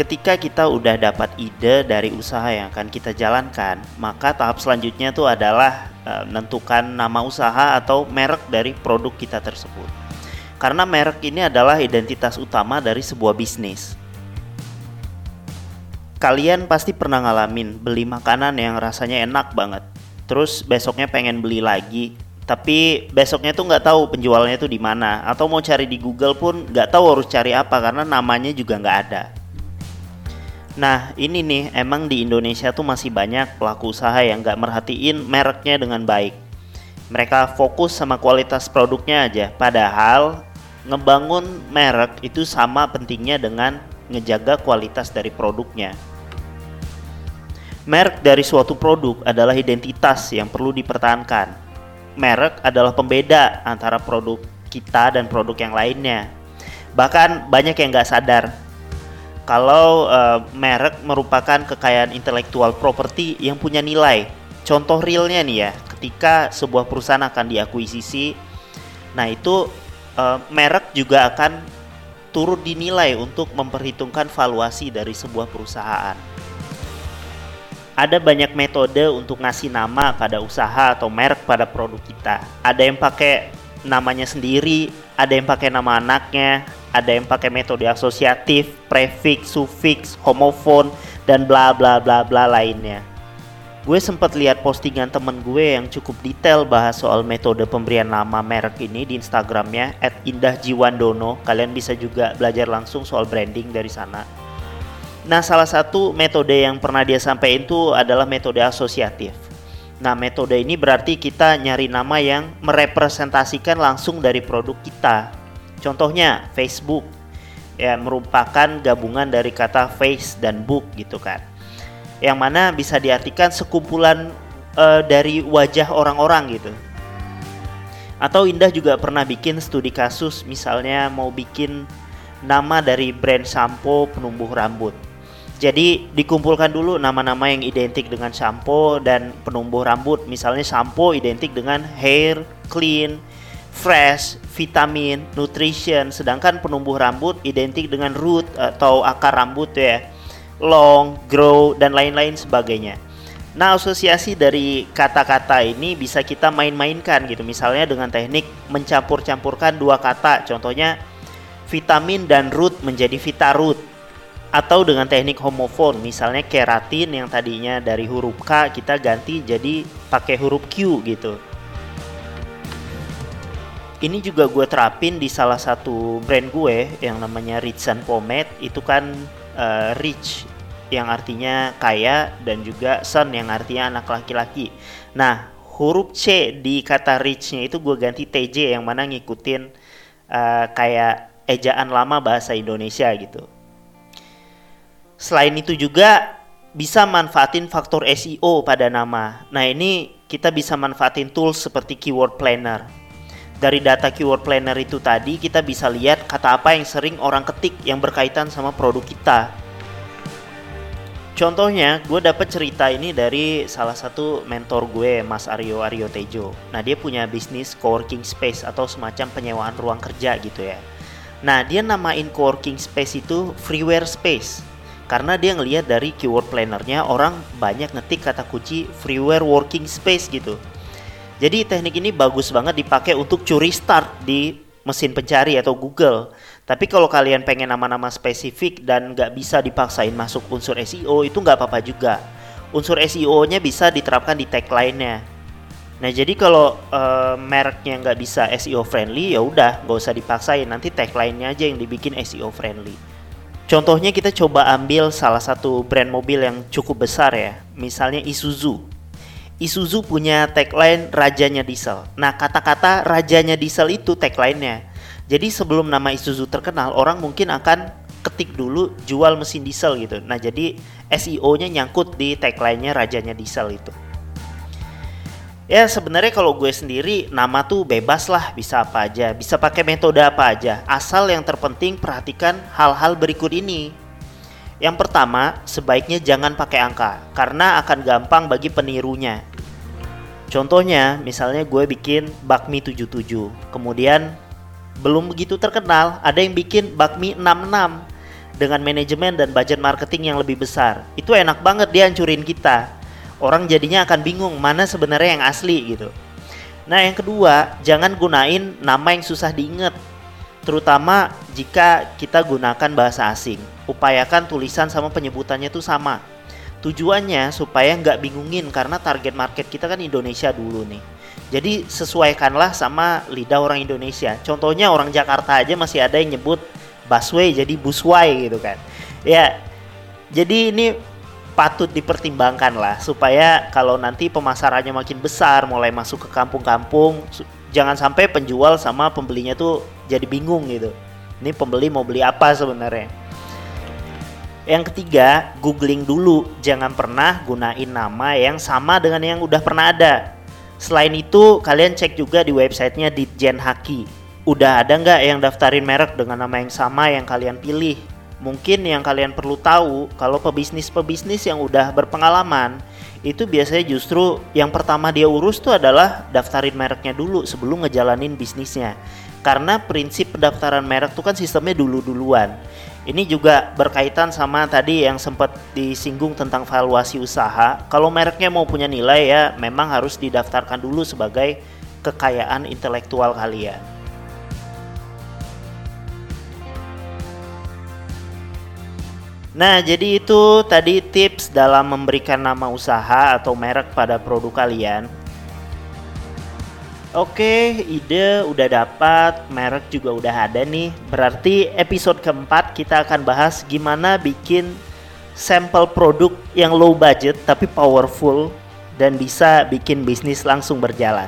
ketika kita udah dapat ide dari usaha yang akan kita jalankan, maka tahap selanjutnya itu adalah uh, menentukan nama usaha atau merek dari produk kita tersebut. Karena merek ini adalah identitas utama dari sebuah bisnis. Kalian pasti pernah ngalamin beli makanan yang rasanya enak banget. Terus besoknya pengen beli lagi, tapi besoknya tuh nggak tahu penjualnya tuh di mana atau mau cari di Google pun nggak tahu harus cari apa karena namanya juga nggak ada. Nah ini nih emang di Indonesia tuh masih banyak pelaku usaha yang gak merhatiin mereknya dengan baik. Mereka fokus sama kualitas produknya aja. Padahal ngebangun merek itu sama pentingnya dengan ngejaga kualitas dari produknya. Merek dari suatu produk adalah identitas yang perlu dipertahankan. Merek adalah pembeda antara produk kita dan produk yang lainnya. Bahkan banyak yang gak sadar kalau uh, merek merupakan kekayaan intelektual properti yang punya nilai. Contoh realnya nih ya, ketika sebuah perusahaan akan diakuisisi, nah itu uh, merek juga akan turut dinilai untuk memperhitungkan valuasi dari sebuah perusahaan. Ada banyak metode untuk ngasih nama pada usaha atau merek pada produk kita. Ada yang pakai namanya sendiri, ada yang pakai nama anaknya, ada yang pakai metode asosiatif, prefix, suffix, homofon, dan bla bla bla bla lainnya. Gue sempat lihat postingan temen gue yang cukup detail bahas soal metode pemberian nama merek ini di Instagramnya @indahjiwandono. Kalian bisa juga belajar langsung soal branding dari sana. Nah, salah satu metode yang pernah dia sampaikan itu adalah metode asosiatif. Nah, metode ini berarti kita nyari nama yang merepresentasikan langsung dari produk kita Contohnya Facebook ya merupakan gabungan dari kata face dan book gitu kan. Yang mana bisa diartikan sekumpulan uh, dari wajah orang-orang gitu. Atau Indah juga pernah bikin studi kasus misalnya mau bikin nama dari brand sampo penumbuh rambut. Jadi dikumpulkan dulu nama-nama yang identik dengan sampo dan penumbuh rambut. Misalnya sampo identik dengan hair clean, fresh, vitamin, nutrition, sedangkan penumbuh rambut identik dengan root atau akar rambut ya, long, grow dan lain-lain sebagainya. Nah, asosiasi dari kata-kata ini bisa kita main-mainkan gitu. Misalnya dengan teknik mencampur-campurkan dua kata, contohnya vitamin dan root menjadi vitaroot. Atau dengan teknik homofon, misalnya keratin yang tadinya dari huruf K kita ganti jadi pakai huruf Q gitu ini juga gue terapin di salah satu brand gue yang namanya Rich and Pomade itu kan uh, rich yang artinya kaya dan juga son yang artinya anak laki-laki. Nah, huruf C di kata richnya itu gue ganti TJ yang mana ngikutin uh, kayak ejaan lama bahasa Indonesia gitu. Selain itu juga bisa manfaatin faktor SEO pada nama. Nah, ini kita bisa manfaatin tools seperti keyword planner dari data keyword planner itu tadi kita bisa lihat kata apa yang sering orang ketik yang berkaitan sama produk kita. Contohnya, gue dapet cerita ini dari salah satu mentor gue, Mas Aryo Aryo Tejo. Nah, dia punya bisnis coworking space atau semacam penyewaan ruang kerja gitu ya. Nah, dia namain coworking space itu freeware space. Karena dia ngelihat dari keyword plannernya orang banyak ngetik kata kunci freeware working space gitu. Jadi teknik ini bagus banget dipakai untuk curi start di mesin pencari atau Google. Tapi kalau kalian pengen nama-nama spesifik dan nggak bisa dipaksain masuk unsur SEO itu nggak apa-apa juga. Unsur SEO-nya bisa diterapkan di tagline-nya. Nah jadi kalau uh, mereknya nggak bisa SEO friendly ya udah nggak usah dipaksain nanti tagline-nya aja yang dibikin SEO friendly. Contohnya kita coba ambil salah satu brand mobil yang cukup besar ya, misalnya Isuzu. Isuzu punya tagline rajanya diesel. Nah, kata-kata rajanya diesel itu tagline-nya. Jadi sebelum nama Isuzu terkenal, orang mungkin akan ketik dulu jual mesin diesel gitu. Nah, jadi SEO-nya nyangkut di tagline-nya rajanya diesel itu. Ya sebenarnya kalau gue sendiri nama tuh bebas lah bisa apa aja, bisa pakai metode apa aja. Asal yang terpenting perhatikan hal-hal berikut ini. Yang pertama, sebaiknya jangan pakai angka karena akan gampang bagi penirunya. Contohnya, misalnya gue bikin bakmi 77, kemudian belum begitu terkenal, ada yang bikin bakmi 66. dengan manajemen dan budget marketing yang lebih besar. Itu enak banget dia hancurin kita. Orang jadinya akan bingung mana sebenarnya yang asli gitu. Nah, yang kedua, jangan gunain nama yang susah diingat. Terutama jika kita gunakan bahasa asing. Upayakan tulisan sama penyebutannya itu sama. Tujuannya supaya nggak bingungin karena target market kita kan Indonesia dulu nih. Jadi sesuaikanlah sama lidah orang Indonesia. Contohnya orang Jakarta aja masih ada yang nyebut busway jadi busway gitu kan. Ya, jadi ini patut dipertimbangkan lah supaya kalau nanti pemasarannya makin besar mulai masuk ke kampung-kampung jangan sampai penjual sama pembelinya tuh jadi bingung gitu ini pembeli mau beli apa sebenarnya yang ketiga googling dulu jangan pernah gunain nama yang sama dengan yang udah pernah ada selain itu kalian cek juga di websitenya Ditjen Haki udah ada nggak yang daftarin merek dengan nama yang sama yang kalian pilih mungkin yang kalian perlu tahu kalau pebisnis-pebisnis yang udah berpengalaman itu biasanya justru yang pertama dia urus tuh adalah daftarin mereknya dulu sebelum ngejalanin bisnisnya. Karena prinsip pendaftaran merek tuh kan sistemnya dulu-duluan. Ini juga berkaitan sama tadi yang sempat disinggung tentang valuasi usaha. Kalau mereknya mau punya nilai ya memang harus didaftarkan dulu sebagai kekayaan intelektual kalian. Nah, jadi itu tadi tips dalam memberikan nama usaha atau merek pada produk kalian. Oke, ide udah dapat, merek juga udah ada nih. Berarti episode keempat kita akan bahas gimana bikin sampel produk yang low budget tapi powerful dan bisa bikin bisnis langsung berjalan.